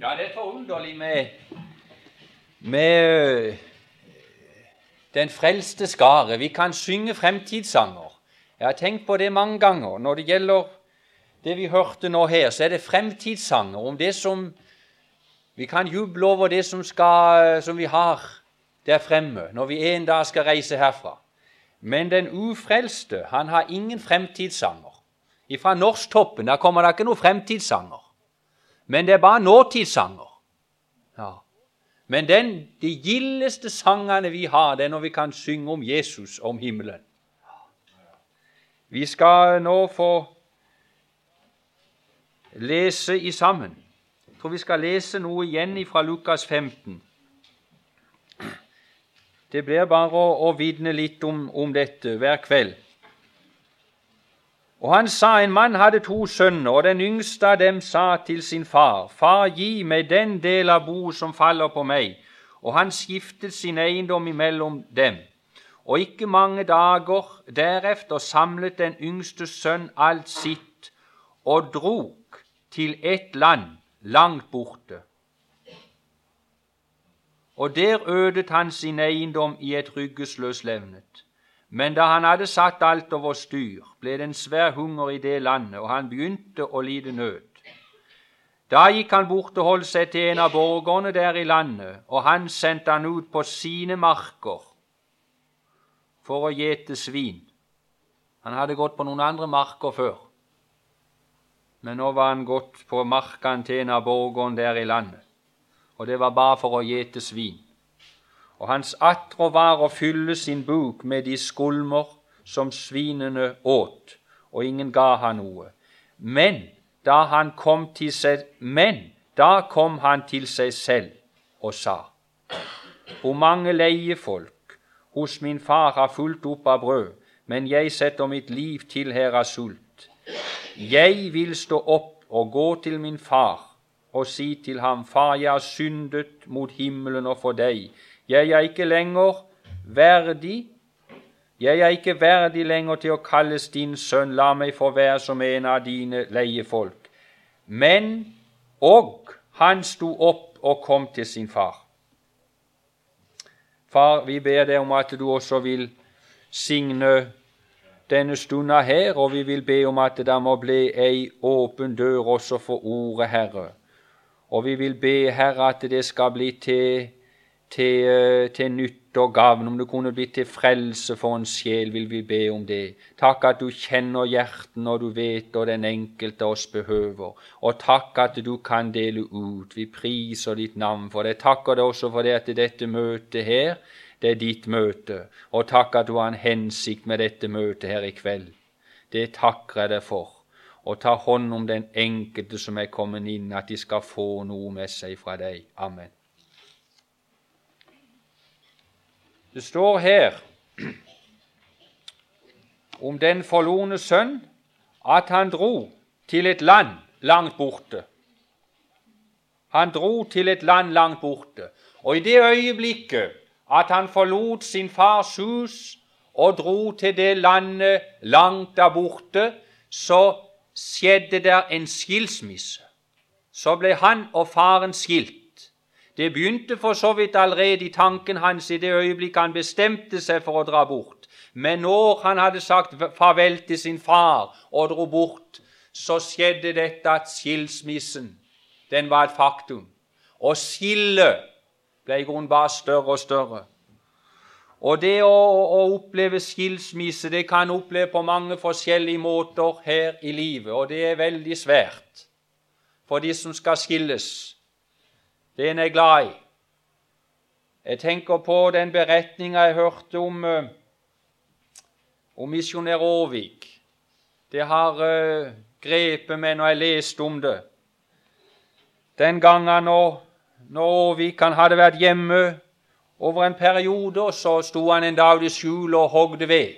Ja, det er forunderlig med, med øh, den frelste skare. Vi kan synge fremtidssanger. Jeg har tenkt på det mange ganger. Når det gjelder det vi hørte nå her, så er det fremtidssanger om det som Vi kan juble over det som, skal, som vi har der fremme når vi en dag skal reise herfra. Men den ufrelste han har ingen fremtidssanger. Fra norsktoppen der kommer det ikke noen fremtidssanger. Men det er bare nåtidssanger. Ja. Men den, de gildeste sangene vi har, det er når vi kan synge om Jesus, om himmelen. Vi skal nå få lese i sammen. Jeg tror vi skal lese noe igjen fra Lukas 15. Det blir bare å, å vitne litt om, om, dette hver kveld. Og han sa en mann hadde to sønner, og den yngste av dem sa til sin far, Far, gi meg den del av boet som faller på meg. Og han skiftet sin eiendom imellom dem. Og ikke mange dager derefter samlet den yngste sønn alt sitt og drog til et land langt borte og der ødet han sin eiendom i et ryggesløs levnet. Men da han hadde satt alt over styr, ble det en svær hunger i det landet, og han begynte å lide nød. Da gikk han bort og holdt seg til en av borgerne der i landet, og han sendte han ut på sine marker for å gjete svin. Han hadde gått på noen andre marker før, men nå var han gått på markene til en av borgerne der i landet og det var bare for å gjete svin. Og hans attrå var å fylle sin buk med de skulmer som svinene åt, og ingen ga han noe. Men da han kom til seg, men da kom han til seg selv og sa:" Hvor mange leiefolk hos min far har fulgt opp av brød, men jeg setter mitt liv til her av sult. Jeg vil stå opp og gå til min far og si til ham, Far, jeg har syndet mot himmelen og for deg. Jeg er ikke lenger verdig. Jeg er ikke verdig lenger til å kalles din sønn. La meg få være som en av dine leiefolk. Men og han sto opp og kom til sin far. Far, vi ber deg om at du også vil signe denne stunda her, og vi vil be om at det må bli ei åpen dør også for ordet, Herre. Og vi vil be, Herre, at det skal bli til, til, eh, til nytt og gavn. Om det kunne bli til frelse for en sjel, vil vi be om det. Takk at du kjenner hjertet når du vet hva den enkelte oss behøver. Og takk at du kan dele ut. Vi priser ditt navn for det. Takker deg også for det at dette møtet her, det er ditt møte. Og takk at du har en hensikt med dette møtet her i kveld. Det takker jeg deg for og ta hånd om den enkelte som er kommet inn, at de skal få noe med seg fra deg. Amen. Det står her om den forlorne sønn at han dro til et land langt borte. Han dro til et land langt borte. Og i det øyeblikket at han forlot sin fars hus og dro til det landet langt der borte, så skjedde der en skilsmisse. Så ble han og faren skilt. Det begynte for så vidt allerede i tanken hans i det øyeblikk han bestemte seg for å dra bort. Men når han hadde sagt farvel til sin far og dro bort, så skjedde dette at skilsmissen den var et faktum. Og skillet ble i grunnen bare større og større. Og det å, å, oppleve skilsmisse det kan oppleve på mange forskjellige måter her i livet, og det er veldig svært for de som skal skilles. Det en er glad i. Jeg tenker på den beretninga jeg hørte om, uh, om misjonær Aavik. Det har uh, grepet meg når jeg leste om det. Den gangen når, når Aarvik hadde vært hjemme over en periode så sto han en dag i skjul og hogde ved.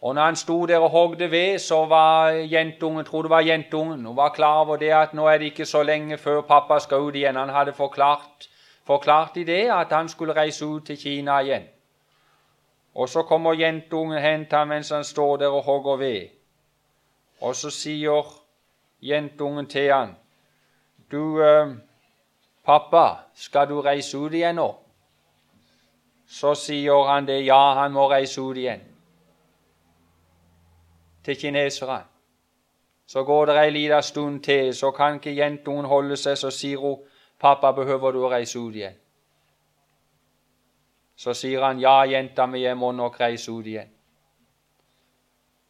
Og når han sto der og hogde ved, så var jentungen trodde det var jentungen. Hun var klar over det at nå er det ikke så lenge før pappa skal ut igjen. Han hadde forklart, forklart i det at han skulle reise ut til Kina igjen. Og så kommer jentungen hen til ham mens han står der og hogger ved. Og så sier jentungen til han, du, eh, 'Pappa, skal du reise ut igjen nå?' Så sier han det, ja, han må reise ut igjen. Til kineserne. Så går det ei lita stund til, så kan ikke jentungen holde seg, så sier hun, 'Pappa, behøver du å reise ut igjen?' Så sier han, 'Ja, jenta mi, jeg må nok reise ut igjen.'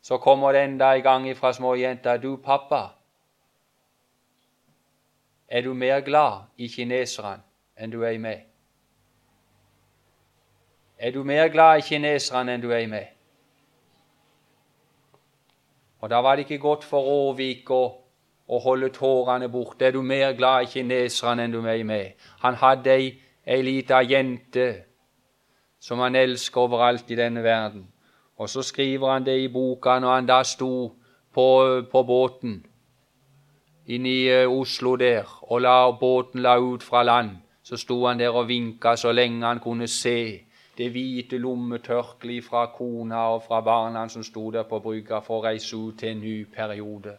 Så kommer det enda en gang ifra småjenta, 'Du, pappa, er du mer glad i kineserne enn du er i meg?' Er du mer glad i kineserne enn du er i meg? Og da var det ikke godt for Råvik å, å holde tårene borte. Er du mer glad i kineserne enn du er i meg? Han hadde ei, ei lita jente som han elsker overalt i denne verden. Og så skriver han det i boka når han da sto på, på båten inne i uh, Oslo der, og la båten la ut fra land. Så sto han der og vinka så lenge han kunne se det hvite lommetørkleet fra kona og fra barna som sto der på brygga for å reise ut til en ny periode.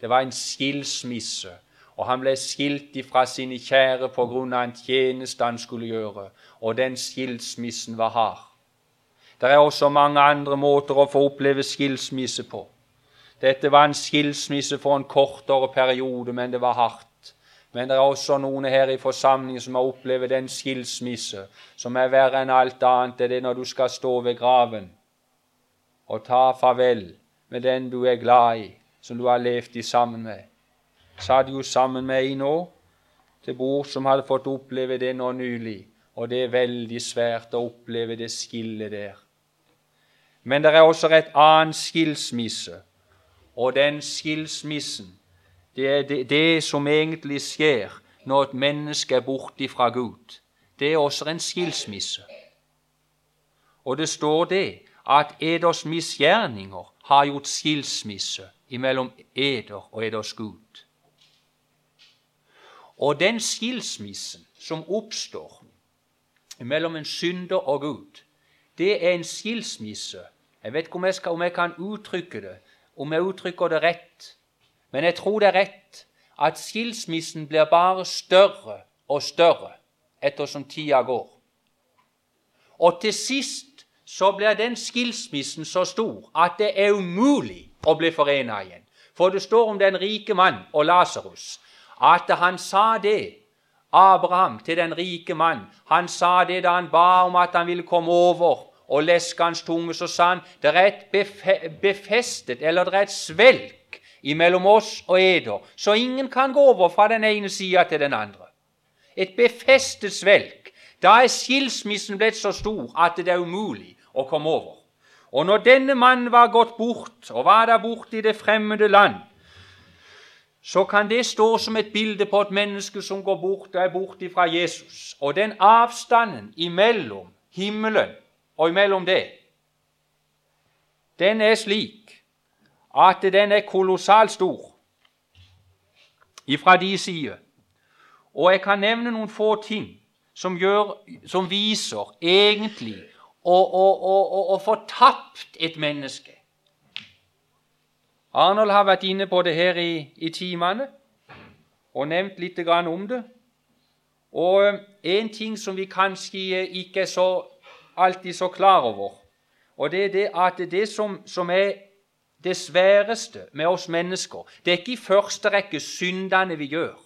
Det var en skilsmisse, og han ble skilt ifra sine kjære på grunn av en tjeneste han skulle gjøre, og den skilsmissen var hard. Det er også mange andre måter å få oppleve skilsmisse på. Dette var en skilsmisse for en kortere periode, men det var hardt. Men det er også noen her i forsamlingen som har opplevd en skilsmisse som er verre enn alt annet. Det er når du skal stå ved graven og ta farvel med den du er glad i, som du har levd i sammen med. Satt jo sammen med ei nå til bord som hadde fått oppleve det nå nylig, og det er veldig svært å oppleve det skillet der. Men det er også et annet skilsmisse, og den skilsmissen det er det, det, som egentlig skjer når et menneske er borte fra Gud. Det er også en skilsmisse. Og det står det at eders misgjerninger har gjort skilsmisse mellom eder og eders Gud. Og den skilsmissen som oppstår mellom en synder og Gud, det er en skilsmisse Jeg vet ikke om jeg, skal, om jeg kan uttrykke det, om jeg uttrykker det rett, men jeg tror det er rett at skilsmissen blir bare større og større ettersom tida går. Og til sist så blir den skilsmissen så stor at det er umulig å bli forena igjen. For det står om den rike mann og Lasarus at han sa det, Abraham, til den rike mann. Han sa det da han ba om at han ville komme over og leske hans tunge. Så sa han det er et befestet, eller det er et svelg imellom oss og eder, så ingen kan gå over fra den ene sida til den andre. Et befestet svelg. Da er skilsmissen blitt så stor at det er umulig å komme over. Og når denne mannen var gått bort, og var der borte i det fremmede land, så kan det stå som et bilde på et menneske som går bort og er borte fra Jesus. Og den avstanden imellom himmelen og imellom det, den er slik at den er kolossalt stor ifra de sider. Og jeg kan nevne noen få ting som, gjør, som viser egentlig å, få tapt et menneske. Arnold har vært inne på det her i, i timene og nevnt litt om det. Og eh, en ting som vi kanskje ikke er så, alltid så klar over, og det er det at det som, som er det sværeste med oss mennesker det er ikke i første rekke syndene vi gjør.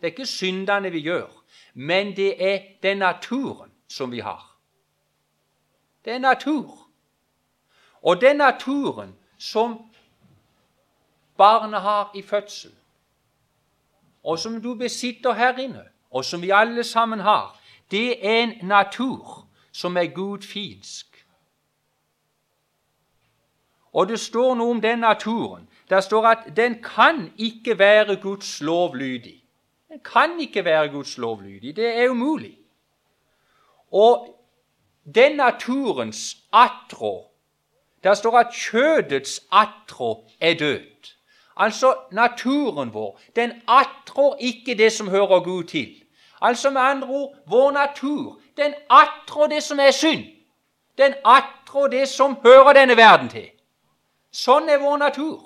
Det er ikke syndene vi gjør, men det er den naturen som vi har. Det er natur. Og den naturen som barnet har i fødsel, og som du besitter her inne, og som vi alle sammen har, det er en natur som er gudfinsk. Og det står noe om den naturen. Det står at den kan ikke være Guds lovlydig. Den kan ikke være Guds lovlydig. Det er umulig. Og den naturens attrå Der står at kjødets attrå er død. Altså naturen vår. Den attrår ikke det som hører Gud til. Altså med andre ord vår natur. Den attrår det som er synd. Den attrår det som hører denne verden til. Sånn er vår natur.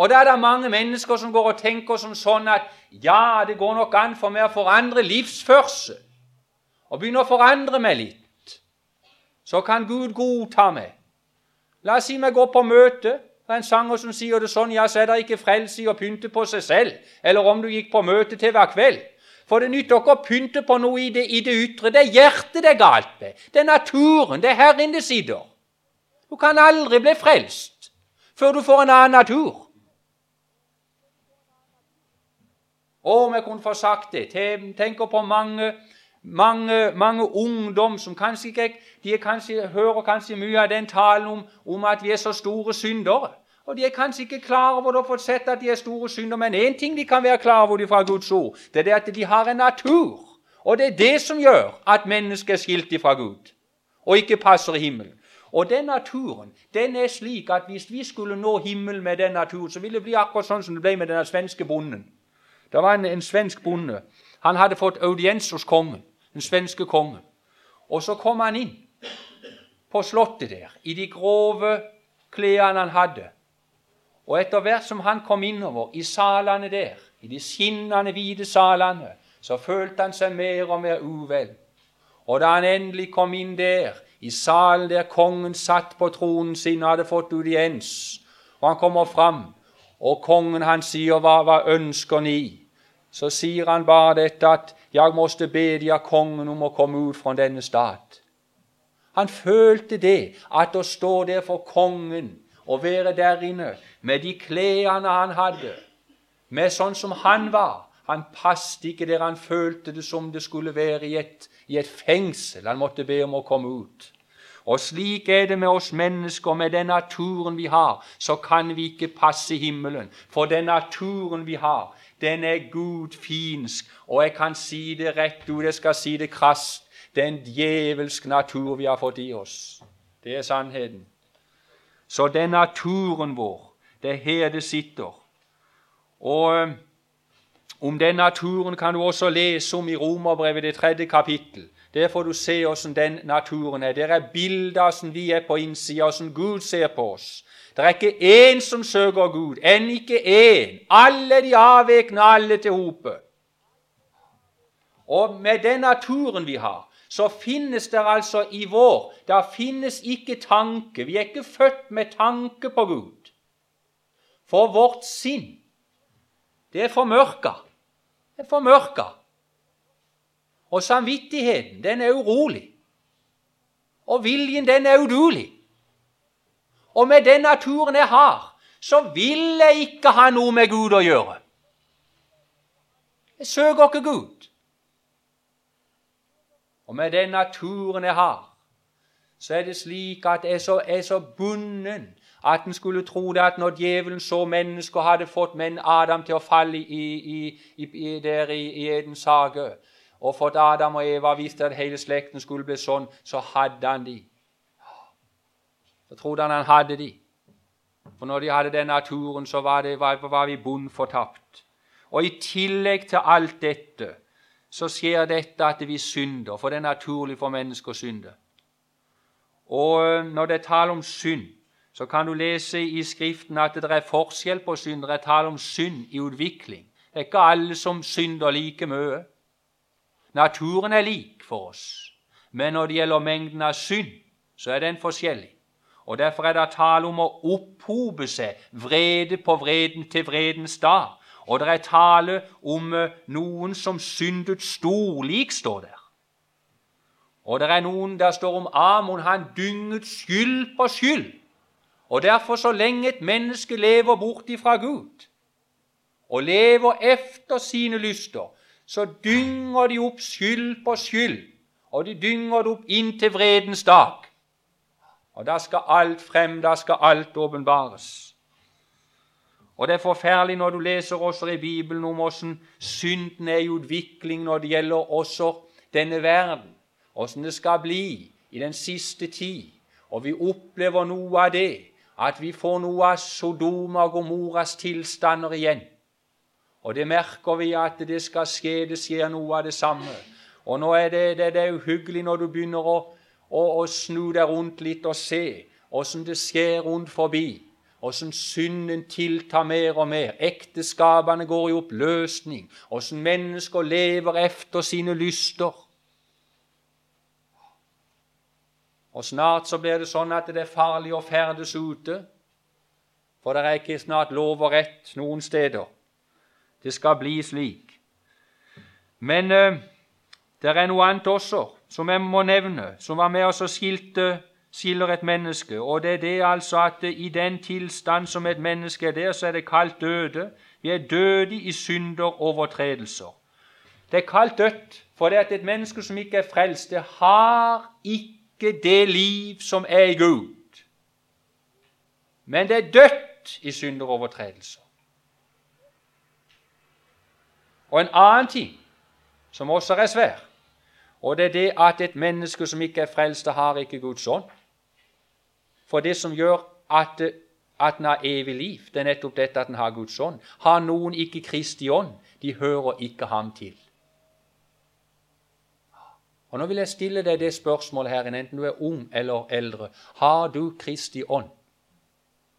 Og da er det mange mennesker som går og tenker som sånn at ja, det går nok an for meg å forandre livsførsel og begynne å forandre meg litt. Så kan Gud godta meg. La oss si meg går på møte. Det er en sanger som sier det sånn Ja, så er det ikke frelse i å pynte på seg selv, eller om du gikk på møte til hver kveld. For det nytter ikke å pynte på noe i det, i det ytre. Det er hjertet det er galt med. Det er naturen. Det er her inne det sitter. Du kan aldri bli frelst før du får en annen natur. Om jeg kunne få sagt det. Tenker på mange, mange, mange ungdom som kanskje ikke de kanskje, hører kanskje mye av den talen om, om, at vi er så store syndere. Og De er kanskje ikke klar over det, fått sett at de er store syndere, men én ting de kan være klar over fra Guds ord, det er det at de har en natur. Og det er det som gjør at mennesket er skilt fra Gud og ikke passer i himmelen. Og den naturen den er slik at hvis vi skulle nå himmelen med den naturen, så ville det bli akkurat sånn som det ble med den svenske bonden. Det var en, en svensk bonde. Han hadde fått audiens hos kongen, den svenske kongen. Og så kom han inn på slottet der i de grove klærne han hadde. Og etter hvert som han kom innover i salene der, i de skinnende, hvite salene, så følte han seg mer og mer uvel. Og da han endelig kom inn der, i salen der kongen satt på tronen sin og hadde fått audiens, og han kommer fram, og kongen han sier, hva, hva ønsker ni? så sier han bare dette at 'jeg måtte be de kongen om å komme ut fra denne stat'. Han følte det, at å stå der for kongen og være der inne med de klærne han hadde, med sånn som han var Han passet ikke der han følte det som det skulle være i et, i et fengsel. Han måtte be om å komme ut. Og slik er det med oss mennesker, med den naturen vi har, så kan vi ikke passe himmelen. For den naturen vi har, den er Gud finsk, og jeg kan si det rett ut, jeg skal si det krast. Det er djevelsk natur vi har fått i oss. Det er sannheten. Så er naturen vår. Det er her det sitter. Og eh, om den naturen kan du også lese om i Romerbrevet, det tredje kapittel. Der får du se åssen den naturen er. Der er bilder av åssen vi er på innsida, åssen Gud ser på oss. Det er ikke én som søker Gud, enn ikke én. Alle de avvekne, alle til hopet. Og med den naturen vi har, så finnes det altså i vår Der finnes ikke tanke. Vi er ikke født med tanke på Gud. For vårt sinn, det er formørka. Er formørka. Og samvittigheten, den er urolig. Og viljen, den er udulig. Og med den naturen jeg har, så vil jeg ikke ha noe med Gud å gjøre. Jeg søker ikke Gud. Og med den naturen jeg har, så er det slik at jeg er så, er så bunden at en skulle tro det at når djevelen så mennesker hadde fått menn Adam til å falle i, i, i, der i, i Edens hage, og fått Adam og Eva visste at hele slekten skulle bli sånn, så hadde han de. Så trodde han han hadde de. For når de hadde den naturen, så var, det, var, var vi bondfortapt. Og i tillegg til alt dette så skjer dette at vi synder, for det er naturlig for mennesker å synde. Og øh, når det er tale om synd, så kan du lese i Skriften at det er forskjell på synd. Det er tale om synd i utvikling. Det er ikke alle som synder like mye. Naturen er lik for oss, men når det gjelder mengden av synd, så er den forskjellig. Og Derfor er det tale om å opphope seg vrede på vreden til vredens dag. Og det er tale om eh, noen som syndet storlik, står der. Og det er noen der står om Amon, han dynget skyld på skyld. Og derfor, så lenge et menneske lever bort ifra Gud, og lever efter sine lyster, så dynger de opp skyld på skyld, og de dynger det opp inntil vredens dag. Og da skal alt frem, da skal alt åpenbares. Og det er forferdelig når du leser også i Bibelen om hvordan synden er i utvikling når det gjelder også denne verden, hvordan det skal bli i den siste tid. Og vi opplever noe av det, at vi får noe av Sodoma og Gomoras tilstander igjen. Og det merker vi at det skal skje, det skjer noe av det samme. Og nå er det, det, det er uhyggelig når du begynner å å, å, snu deg rundt litt og se åssen det skjer rundt forbi. Åssen synden tiltar mer og mer. Ekteskapene går i oppløsning. Åssen mennesker lever efter sine lyster. Og snart så blir det sånn at det er farlig å ferdes ute. For det er ikke snart lov og rett noen steder. Det skal bli slik. Men eh, det er noe annet også som jeg må nevne, som var med oss og skilte skiller et menneske. Og det er det altså at i den tilstand som et menneske er der, så er det kalt døde. Vi er døde i synder overtredelser. Det er kalt dødt, for det at et menneske som ikke er frelst, det har ikke det liv som er i Gud. Men det er dødt i synder og overtredelser. Og en annen ting som også er svær, og det er det at et menneske som ikke er frelst, har ikke Guds ånd. For det som gjør at, at en har evig liv, det er nettopp dette at en har Guds ånd. Har noen ikke Kristi ånd, de hører ikke ham til. Og Nå vil jeg stille deg det spørsmålet her, enten du er ung eller eldre. Har du Kristi ånd?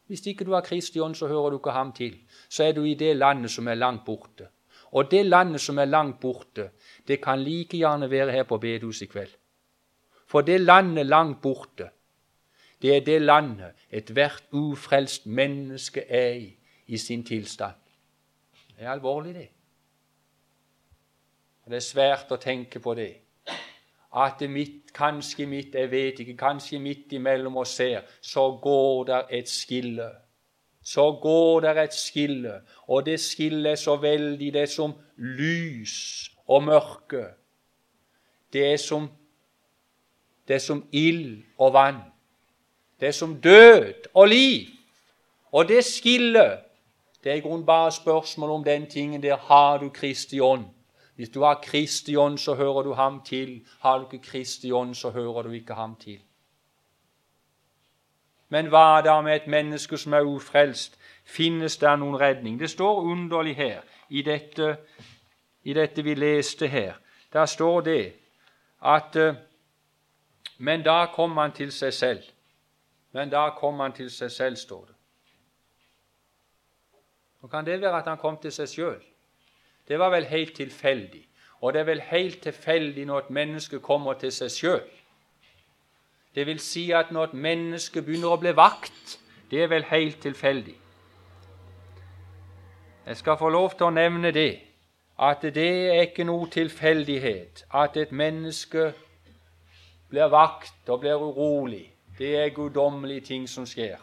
Hvis ikke du har Kristi ånd, så hører du ikke ham til. Så er du i det landet som er langt borte. Og det landet som er langt borte, det kan like gjerne være her på bedehuset i kveld. For det landet langt borte, det er det landet ethvert ufrelst menneske er i i sin tilstand. Det er alvorlig, det. Det er svært å tenke på det. At det kanskje midt, jeg vet ikke, kanskje midt imellom oss her, så går der et skille. Så går der et skille, og det skillet er så veldig, det er som lys og mørke. Det er som, det er som ild og vann. Det er som død og liv. Og det skillet, det er i grunnen bare spørsmål om den tingen der har du Kristi ånd. Hvis du har Kristi ånd, så hører du ham til. Har du ikke Kristi ånd, så hører du ikke ham til. Men hva er det med et menneske som er ufrelst? Finnes det noen redning? Det står underlig her, i dette, i dette vi leste her. Der står det at eh, Men da kom han til seg selv. Men da kom han til seg selv, står det. Og kan det være at han kom til seg sjøl. Det var vel helt tilfeldig. Og det er vel helt tilfeldig når et menneske kommer til seg sjøl. Det vil si at når et menneske begynner å bli vakt, det er vel helt tilfeldig. Jeg skal få lov til å nevne det, at det er ikke noe tilfeldighet at et menneske blir vakt og blir urolig det er guddommelige ting som skjer.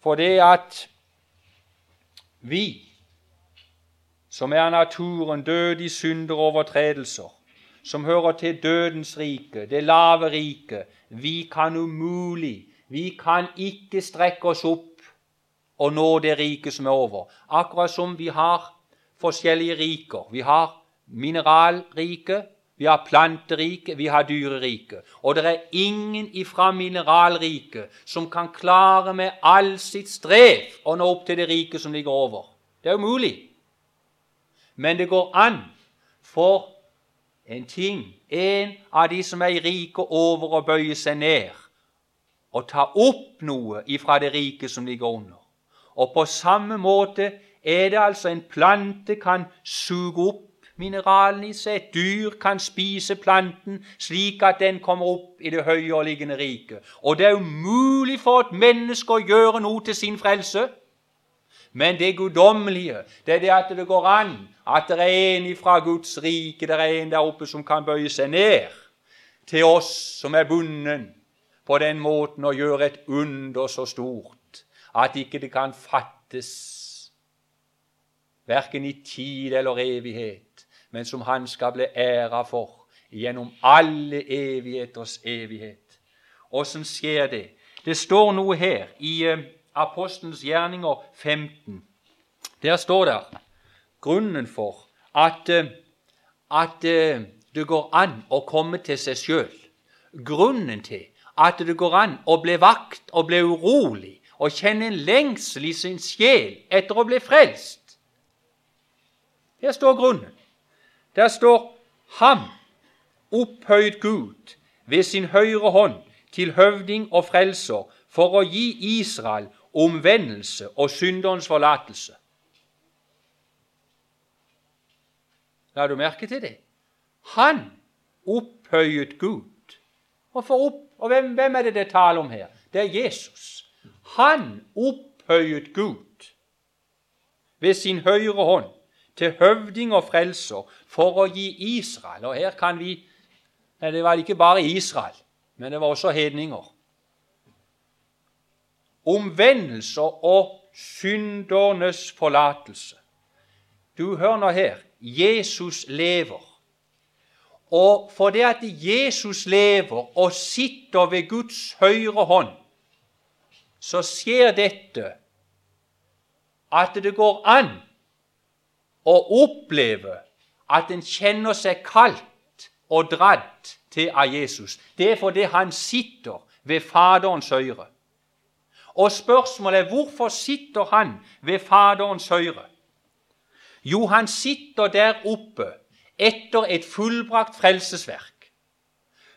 For det at vi, som er naturen, død i synder og overtredelser, som hører til dødens rike, det lave riket, vi kan umulig, vi kan ikke strekke oss opp og nå det riket som er over. Akkurat som vi har forskjellige riker. Vi har mineralriket, vi har planteriket, vi har dyreriket. Og det er ingen ifra mineralriket som kan klare med all sitt strev å nå opp til det riket som ligger over. Det er umulig. Men det går an for en ting, en av de som er i riket over, å bøye seg ned og ta opp noe ifra det rike som ligger under. Og på samme måte er det altså en plante kan suge opp mineralene i seg. Et dyr kan spise planten slik at den kommer opp i det høye og liggende riket. Og det er umulig for et menneske å gjøre noe til sin frelse. Men det guddommelige, det er det at det går an at det er en fra Guds rike, det er en der oppe som kan bøye seg ned til oss som er bunden på den måten å gjøre et under så stort at ikke det kan fattes, verken i tid eller evighet men som han skal bli æra for gjennom alle evigheters evighet. Åssen skjer det? Det står noe her i uh, Apostelens gjerninger 15. Der står det grunnen for at, at uh, det går an å komme til seg sjøl. Grunnen til at det går an å bli vakt og bli urolig og kjenne en lengsel i sin sjel etter å bli frelst. Der står grunnen. Der står ham, opphøyd Gud, ved sin høyre hånd, til høvding og frelser for å gi Israel omvendelse og synderens forlatelse. La du merke til det? Han opphøyet Gud. Og, opp, og hvem, hvem, er det det taler om her? Det er Jesus. Han opphøyet Gud ved sin høyre hånd til høvding og frelser for å gi Israel Og her kan vi Det var ikke bare Israel, men det var også hedninger. Omvendelser og syndernes forlatelse. Du hører nå her Jesus lever. Og fordi at Jesus lever og sitter ved Guds høyre hånd, så skjer dette at det går an å oppleve at en kjenner seg kalt og dratt til av Jesus. Det er fordi han sitter ved Faderens høyre. Og spørsmålet er hvorfor sitter han ved Faderens høyre? Jo, han sitter der oppe etter et fullbrakt frelsesverk.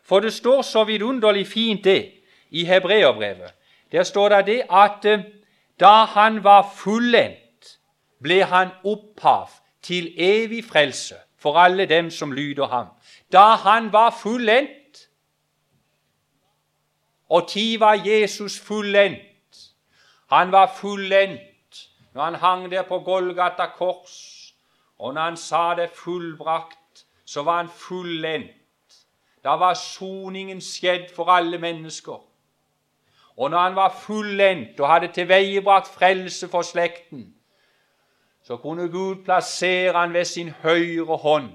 For det står så vidunderlig fint det i Hebreerbrevet. Der står det det at eh, da han var fullendt, ble han opphav til evig frelse for alle dem som lyder ham. Da han var fullendt, og tid var Jesus fullendt. Han var fullendt når han hang der på Golgata kors og når han sa det fullbrakt, så var han fullendt. Da var soningen skjedd for alle mennesker. Og når han var fullendt og hadde tilveiebrakt frelse for slekten, så kunne Gud plassere han ved sin høyre hånd.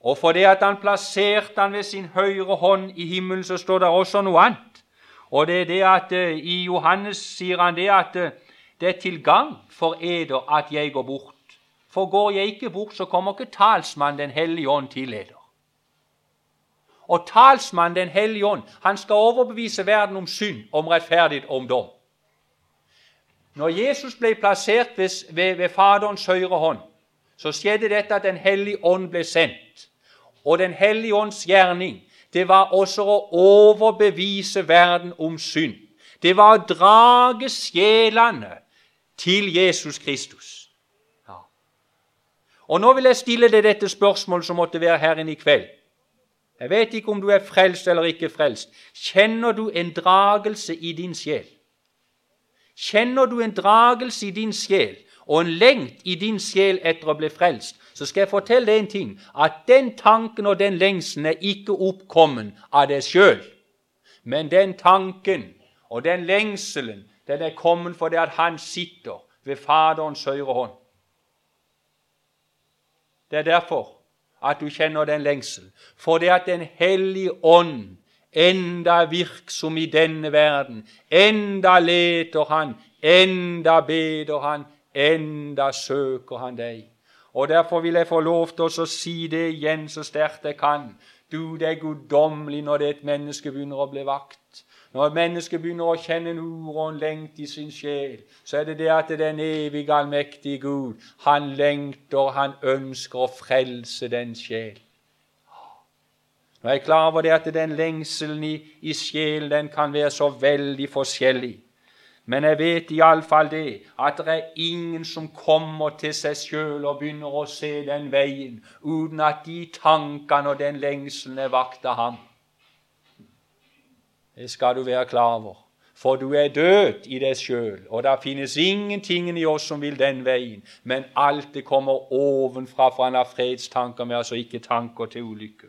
Og fordi at han plasserte han ved sin høyre hånd i himmelen, så står det også noe annet. Og det er det at uh, I Johannes sier han det at uh, det er til gang for eder at jeg går bort. For går jeg ikke bort, så kommer ikke talsmannen Den hellige ånd til eder. Og talsmannen Den hellige ånd han skal overbevise verden om synd, om rettferdighet om dom. Når Jesus ble plassert ved, ved, ved Faderens høyre hånd, så skjedde dette at Den hellige ånd ble sendt. Og Den hellige ånds gjerning det var også å overbevise verden om synd. Det var å drage sjelene til Jesus Kristus. Ja. Og Nå vil jeg stille deg dette spørsmålet som måtte være her inne i kveld. Jeg vet ikke om du er frelst eller ikke frelst. Kjenner du en dragelse i din sjel? Kjenner du en dragelse i din sjel og en lengt i din sjel etter å bli frelst, så skal jeg fortelle deg en ting, at den tanken og den lengselen er ikke oppkommen av deg sjøl, men den tanken og den lengselen den er kommet fordi at han sitter ved Faderens høyre hånd. Det er derfor at du kjenner den lengselen. Fordi at Den hellige ånd enda virksom i denne verden. Enda leter han, enda beder han, enda søker han deg. Og Derfor vil jeg få lov til å si det igjen så sterkt jeg kan. Du, det er guddommelig når er et menneske begynner å bli vakt. Når et menneske begynner å kjenne en uro og en lengt i sin sjel, så er det det at den evige, allmektige Gud, han lengter, han ønsker å frelse den sjel. Nå er jeg klar over det at den lengselen i, i sjelen den kan være så veldig forskjellig. Men jeg vet iallfall det at det er ingen som kommer til seg sjøl og begynner å se den veien uten at de tankene og den lengselen er vakt av ham. Det skal du være klar over. For du er død i deg sjøl, og det finnes ingenting i oss som vil den veien. Men alt det kommer ovenfra, for han har fredstanker med altså ikke tanker til ulykke.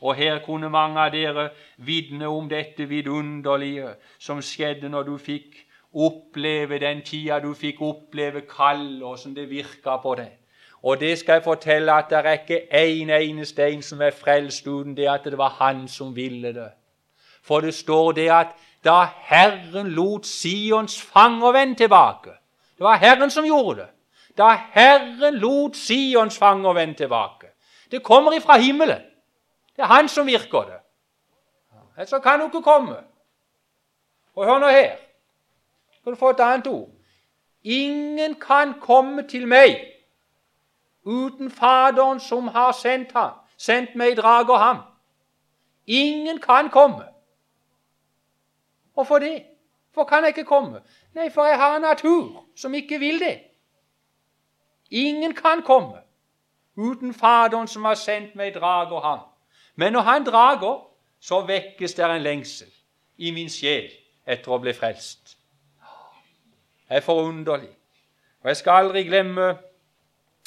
Og her kunne mange av dere vitne om dette vidunderlige som skjedde når du fikk oppleve den tida du fikk oppleve kall, åssen det virka på deg. Og det skal jeg fortelle at det er ikke en eneste en som er frelst uten det at det var han som ville det. For det står det at da Herren lot Sions fanger vende tilbake Det var Herren som gjorde det. Da Herren lot Sions fanger vende tilbake. Det kommer ifra himmelen. Det er Han som virker det. Ellers kan du ikke komme. Og hør nå her. Skal du få et annet ord. Ingen kan komme til meg uten Faderen som har sendt ham, sendt meg, i, drag og ham. ingen kan komme Hvorfor det? Hvorfor kan jeg ikke komme? Nei, for jeg har en natur som ikke vil det. Ingen kan komme uten Faderen som har sendt meg, drager ham. Men når han drager, så vekkes der en lengsel i min sjel etter å bli frelst. Det er forunderlig. Og jeg skal aldri glemme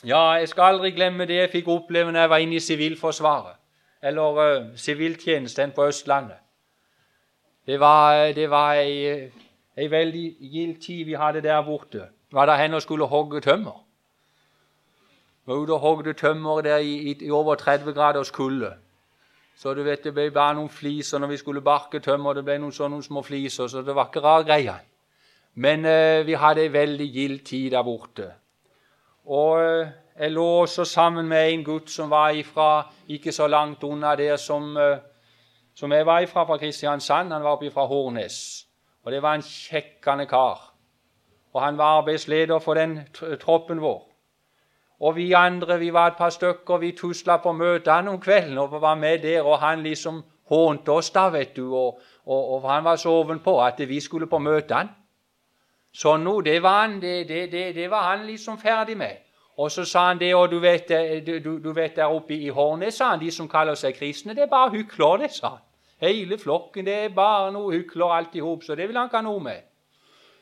ja, jeg skal aldri glemme det jeg fikk oppleve når jeg var inne i Sivilforsvaret, eller siviltjenesten uh, på Østlandet. Det var, det var ei, ei veldig gild tid vi hadde der borte. Var det hen og skulle hogge tømmer. Var ute og hogde tømmer der i, i, i over 30 graders kulde. Så du vet, det ble bare noen fliser når vi skulle barke tømmer. Det ble noen sånne små fliser, så det var ikke rar greie. Men eh, vi hadde ei veldig gild tid der borte. Og eh, jeg lå også sammen med en gutt som var ifra ikke så langt unna der som, eh, som jeg var ifra, fra Kristiansand. Han var oppe fra Hornes. Og det var en kjekkende kar. Og han var arbeidsleder for den troppen vår. Og vi andre vi var et par stykker, vi tusla på møtene om kvelden og var med der. Og han liksom hånte oss da, vet du. Og, og, og han var så ovenpå at vi skulle på møtene. Så nå, det var, han, det, det, det, var han liksom ferdig med. Og så sa han det, og du vet, du, du vet der oppe i Hornet, sa han, de som kaller seg kristne, det er bare hykler, det, sa han. Hele flokken, det er bare noe hykler alt i hop, så det vil han ikke ha noe med.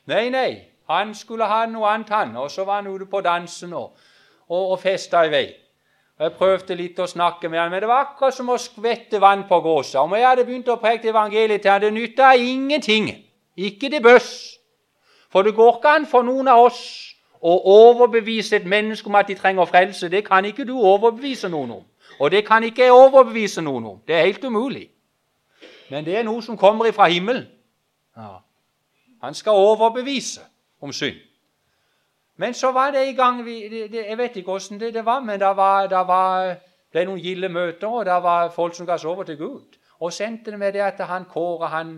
Nei, nei, han skulle ha noe annet, han. Og så var han ute på dansen. og og, og festa i vei. Jeg prøvde litt å snakke med han, men det var akkurat som å skvette vann på gåsa. Om jeg hadde begynt å preke evangeliet til han, det nytta ingenting. Ikke det bøss. For det går ikke an for noen av oss å overbevise et menneske om at de trenger frelse. Det kan ikke du overbevise noen om. Og det kan ikke jeg overbevise noen om. Det er helt umulig. Men det er noe som kommer ifra himmelen. Ja. Han skal overbevise om synd. Men så var det en gang vi, det, det, Jeg vet ikke åssen det, det, var, men det var, det var ble noen gilde møter, og det var folk som ga seg over til Gud. Og sendte det med det at han Kåre han,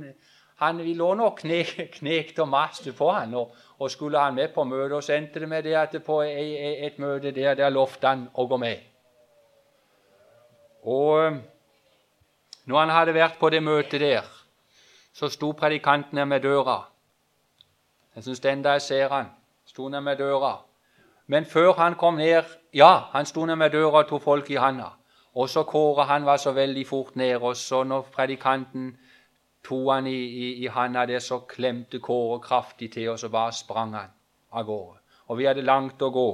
han Vi lå nå knek, knekte og maste på han, og, og, skulle han med på møte. Og så endte det med det at på et, et møte der, der lovte han å gå med. Og når han hadde vært på det møtet der, så sto predikanten der med døra. Jeg syns enda jeg ser han sto ned med døra. Men før han kom ned Ja, han sto ned med døra og tok folk i handa. Og så Kåre han var så veldig fort ned, og så når predikanten tok han i, i, i handa der, så klemte Kåre kraftig til, og så bare sprang han av gårde. Og vi hadde langt å gå.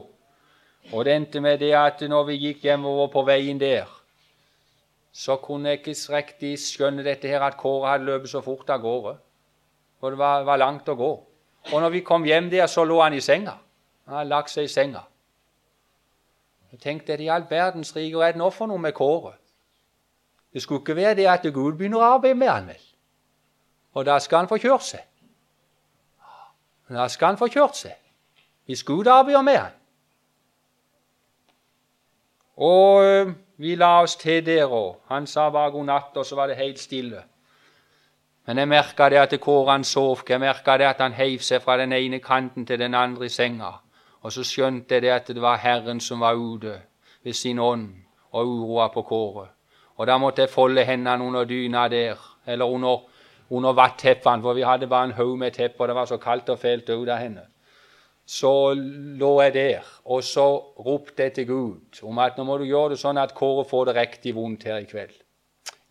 Og det endte med det at når vi gikk hjemover på veien der, så kunne jeg ikke riktig skjønne dette her at Kåre hadde løpt så fort av gårde. For det var, var langt å gå. Og når vi kom hjem der, så lå han i senga. Han hadde lagt seg i senga. Jeg tenkte i all verdens rike, hva er det nå for noe med Kåre? Det skulle ikke være det at Gud begynner å arbeide med han vel. Og da skal han få kjørt seg. Da skal han få kjørt seg. Hvis Gud arbeider med han. Og øh, vi la oss til der òg. Han sa bare god natt, og så var det helt stille. Men jeg merka det at Kåre han sov. Jeg merka det at han heiv seg fra den ene kanten til den andre i senga. Og så skjønte jeg det at det var Herren som var ute ved sin ånd og uroa på Kåre. Og da måtte jeg folde hendene under dyna der, eller under, under vatteppene, for vi hadde bare en haug med tepper, og det var så kaldt og fælt ut av henne. Så lå jeg der, og så ropte jeg til Gud om at nå må du gjøre det sånn at Kåre får det riktig vondt her i kveld.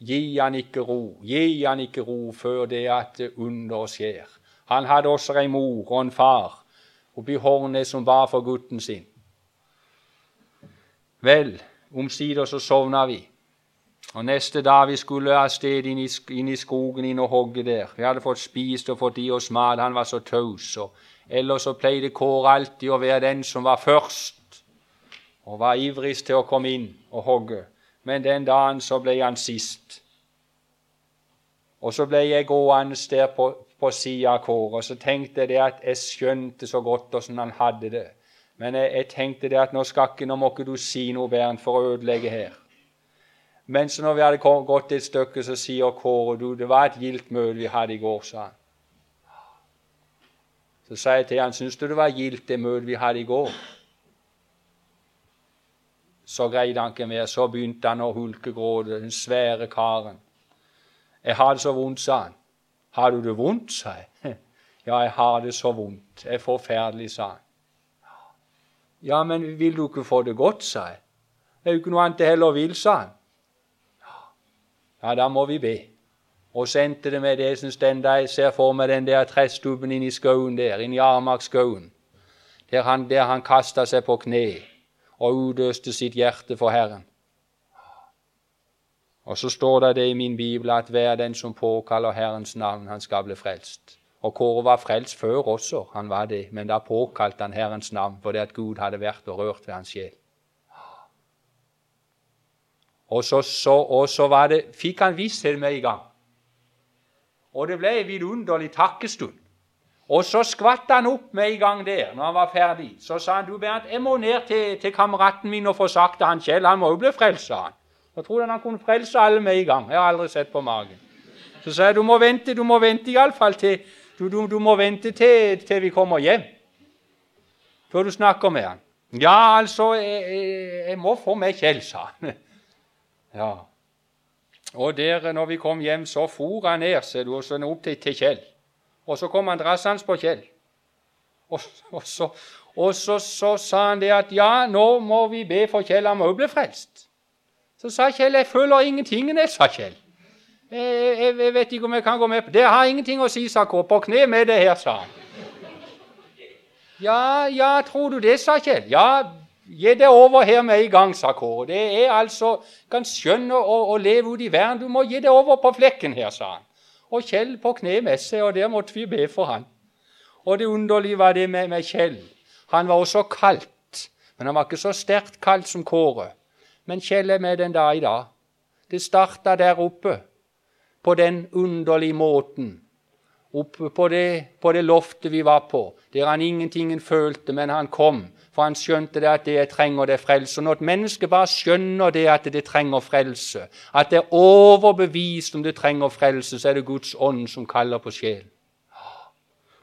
Gi han ikke ro, gi han ikke ro før det at under skjer. Han hadde også en mor og en far oppi Hornet som var for gutten sin. Vel, omsider så sovna vi. Og Neste dag vi skulle av sted inn i, inn i skogen inn og hogge der. Vi hadde fått spist og fått i oss mat. Han var så taus. Ellers så pleide Kåre alltid å være den som var først, og var ivrigst til å komme inn og hogge men den dagen så ble han sist. Og så ble jeg gående der på, på sida av Kåre, og så tenkte jeg at jeg skjønte så godt åssen han hadde det. Men jeg, jeg, tenkte det at nå skal ikke, nå må ikke du si noe, Bernt, for å ødelegge her. Men så når vi hadde gått et stykke, så sier Kåre du, det var et gildt møte vi hadde i går, sa han. Så sa jeg til han, syns du det var gildt det møtet vi hadde i går? Så greide han ikke mer. Så begynte han å hulkegråte, den svære karen. Jeg har det så vondt, sa han. Har du det vondt, sa jeg. Ja, jeg har det så vondt. Det er forferdelig, sa han. Ja, men vil du ikke få det godt, sa jeg. Det er jo ikke noe annet jeg heller vil, sa han. Ja, da må vi be. Og så endte det med det som stender Jeg ser for meg den der trestubben inn i skauen der, inn i Armarkskauen, der han, der han kasta seg på kne og utøste sitt hjerte for Herren. Og så står det det i min bibel at hver den som påkaller Herrens navn, han skal bli frelst. Og Kåre var frelst før også, han var det, men da påkalte han Herrens navn fordi at Gud hadde vært og rørt ved hans sjel. Og så, så, og så det, fikk han visshet med i gang. Og det ble en vidunderlig takkestund. Og så skvatt han opp med i gang der når han var ferdig. Så sa han du Bernt, jeg må ned til, til kameraten min og få sagt til han Kjell, han må jo bli frelst, sa han. Jeg trodde han kunne frelse alle med i gang. Jeg har aldri sett på magen. Så sa jeg du må vente, du må vente iallfall til du, du, du, må vente til, til, vi kommer hjem, før du snakker med han. Ja, altså, jeg, jeg, jeg må få meg Kjell, sa han. Ja. Og der, når vi kom hjem, så for han ned seg og så opp til, til Kjell. Og så kom han drassende på Kjell. Og, og, så, og så, så, sa han det at ja, nå må vi be for Kjell, han må bli frelst. Så sa Kjell jeg føler ingenting, jeg, sa Kjell. Jeg, jeg, jeg, vet ikke om jeg kan gå med på Det har ingenting å si, sa Kåre. På kne med det her, sa han. Ja, ja, tror du det, sa Kjell. Ja, gi det over her med en gang, sa Kåre. Det er altså Kan skjønne å, å leve ute i verden. Du må gi det over på flekken her, sa han. Og Kjell på kne med seg, og der måtte vi be for han. Og det underlige var det med, med Kjell. Han var også kaldt, men han var ikke så sterkt kaldt som Kåre. Men Kjell er med den dag i dag. Det starta der oppe, på den underlige måten. Oppe på det, på det loftet vi var på, der han ingenting følte, men han kom. For han skjønte det at det jeg trenger, det er frelse. Når et menneske bare skjønner det at det trenger frelse, at det er overbevist om det trenger frelse, så er det Guds ånd som kaller på sjelen.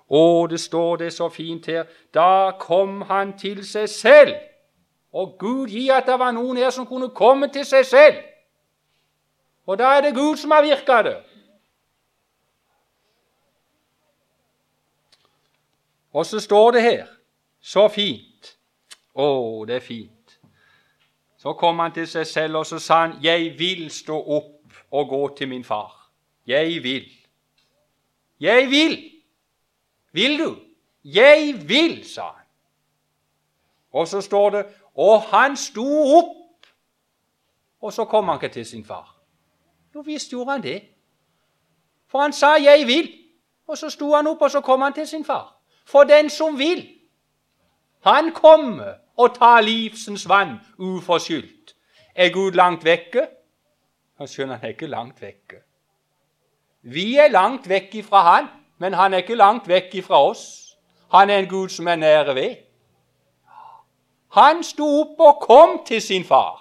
Å, det står det så fint her. Da kom han til seg selv. Og Gud gi at det var noen her som kunne komme til seg selv. Og da er det Gud som har virka det. Og så står det her, så fint Å, det er fint. Så kom han til seg selv, og så sa han, 'Jeg vil stå opp og gå til min far.' Jeg vil. Jeg vil. Vil du? Jeg vil, sa han. Og så står det og han sto opp, og så kom han ikke til sin far. Jo visst gjorde han det. For han sa 'jeg vil', og så sto han opp, og så kom han til sin far. For den som vil, han kommer og tar livsens vann uforskyldt. Er Gud langt vekke? Han skjønner han er ikke langt vekke. Vi er langt vekk ifra han, men han er ikke langt vekk ifra oss. Han er en Gud som er nære ved. Han sto opp og kom til sin far.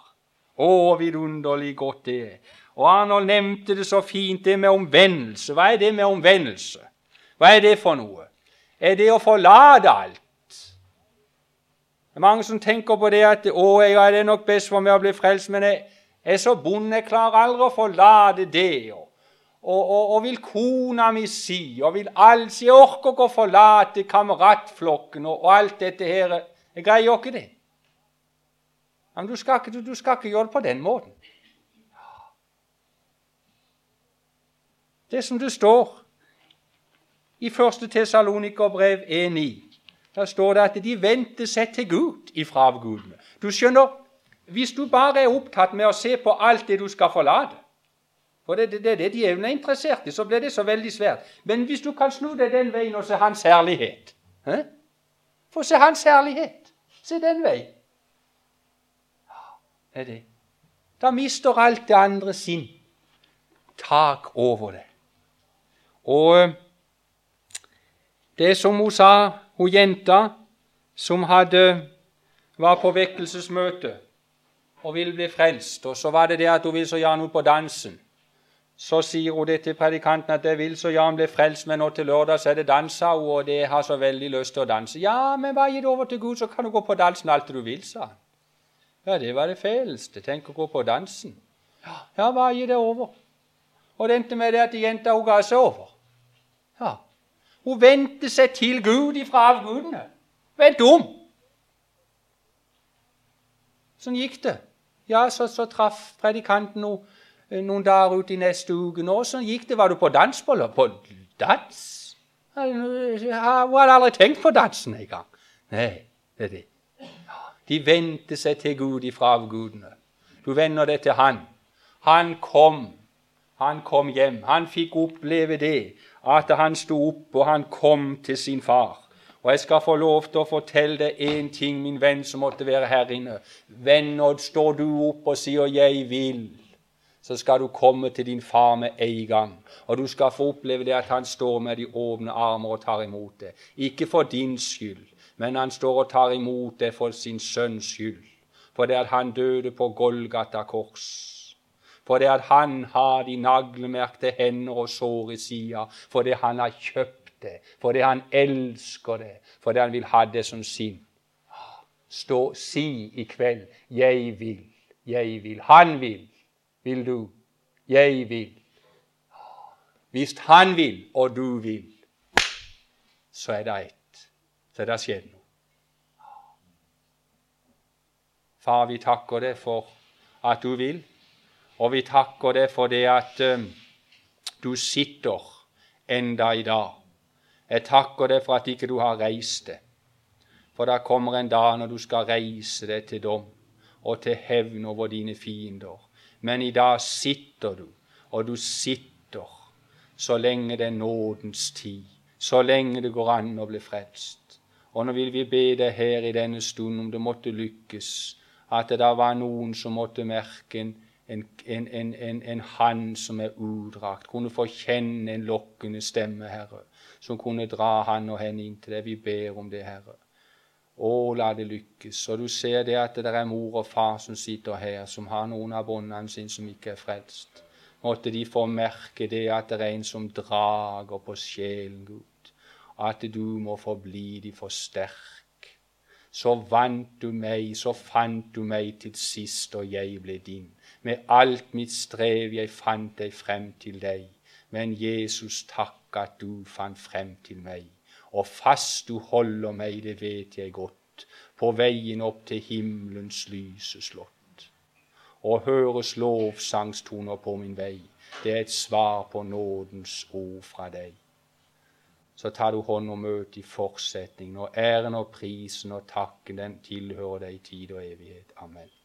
Å, vidunderlig godt det er. Og Arnold nevnte det så fint, det med omvendelse. Hva er det med omvendelse? Hva er det for noe? Er det å forlate alt? Det er mange som tenker på det at å, ja, det er nok best for meg å bli frelst, men jeg er så bonde, jeg klarer aldri å forlate det. Og, og, og, vil kona mi si, og vil alt si Jeg orker ikke å forlate kameratflokken og, og alt dette her. Jeg greier ikke det. Men du skal, ikke, du skal ikke gjøre det på den måten. Det som det står i 1. Tesalonikerbrev 1,9, der står det at de vendte seg til Gud ifra avgudene. Du skjønner, hvis du bare er opptatt med å se på alt det du skal forlate For det er det, det, de er interessert i, så blir det så veldig svært. Men hvis du kan snu deg den veien og se Hans herlighet Få se Hans herlighet. Se den veien ja, er det. Da mister alt det andre sin tak over det. Og det som hun sa, hun jenta som hadde, var på vekkelsesmøte og ville bli frelst, og så var det det at hun ville så gjerne ut på dansen. Så sier hun det til predikanten at jeg vil så gjerne bli frelst, men nå til lørdag så er det dans, sa hun, og det har så veldig lyst til å danse. Ja, men bare gi det over til Gud, så kan du gå på dansen alt du vil, sa han. Ja, det var det fæleste. Tenk å gå på dansen. Ja, bare gi det over. Og det endte med det at jenta hun ga seg over. Hun vendte seg til Gud ifra avgudene. Vent om! Sånn gikk det. Ja, så, så traff predikanten no, noen dager ut i neste uke. Nå, sånn gikk det. Var du på dans? På, på dans? Hun hadde aldri tenkt på dansen engang. Nei, det er det. De vendte seg til Gud ifra avgudene. Du vender deg til Han. Han kom. Han kom hjem. Han fikk oppleve det, at han sto opp og han kom til sin far. Og jeg skal få lov til å fortelle deg én ting, min venn som måtte være her inne. Venner, står du opp og sier 'jeg vil', så skal du komme til din far med en gang. Og du skal få oppleve det at han står med de åpne armer og tar imot det. Ikke for din skyld, men han står og tar imot det for sin sønns skyld. For det at han døde på Golgata kors. For det at han har de naglemerkte hender og sår i sida. For det han har kjøpt det, fordi han elsker det, fordi han vil ha det som sin. Stå, si i kveld 'Jeg vil', 'jeg vil'. Han vil. Vil du? Jeg vil. Hvis han vil, og du vil, så er det ett. Så er det skjedd noe. Far, vi takker deg for at du vil, og vi takker deg for det at um, du sitter enda i dag jeg takker deg for at ikke du har reist deg. For det kommer en dag når du skal reise deg til dom og til hevn over dine fiender. Men i dag sitter du, og du sitter så lenge det er nådens tid, så lenge det går an å bli frelst. Og nå vil vi be deg her i denne stund, om det måtte lykkes, at det da var noen som måtte merke en, en, en, en, en hand som er udrakt, kunne få kjenne en lokkende stemme, Herre som kunne dra han og henne inn til deg. Vi ber om det, Herre. Å, la det lykkes. Og du ser det at det er mor og far som sitter her, som har noen av båndene sine som ikke er frelst. Måtte de få merke det at det er en som drager på sjelen, Gud. At du må forbli de for sterk. Så vant du meg, så fant du meg til sist, og jeg ble din. Med alt mitt strev jeg fant deg frem til deg. Men Jesus, takk at du fant frem til meg. Og fast du holder meg, det vet jeg godt, på veien opp til himmelens lyse slott. Og høres lovsangstoner på min vei, det er et svar på nådens ord fra deg. Så tar du hånd om møtet i fortsetningen, og æren og prisen og takken, den tilhører deg i tid og evighet. Amen.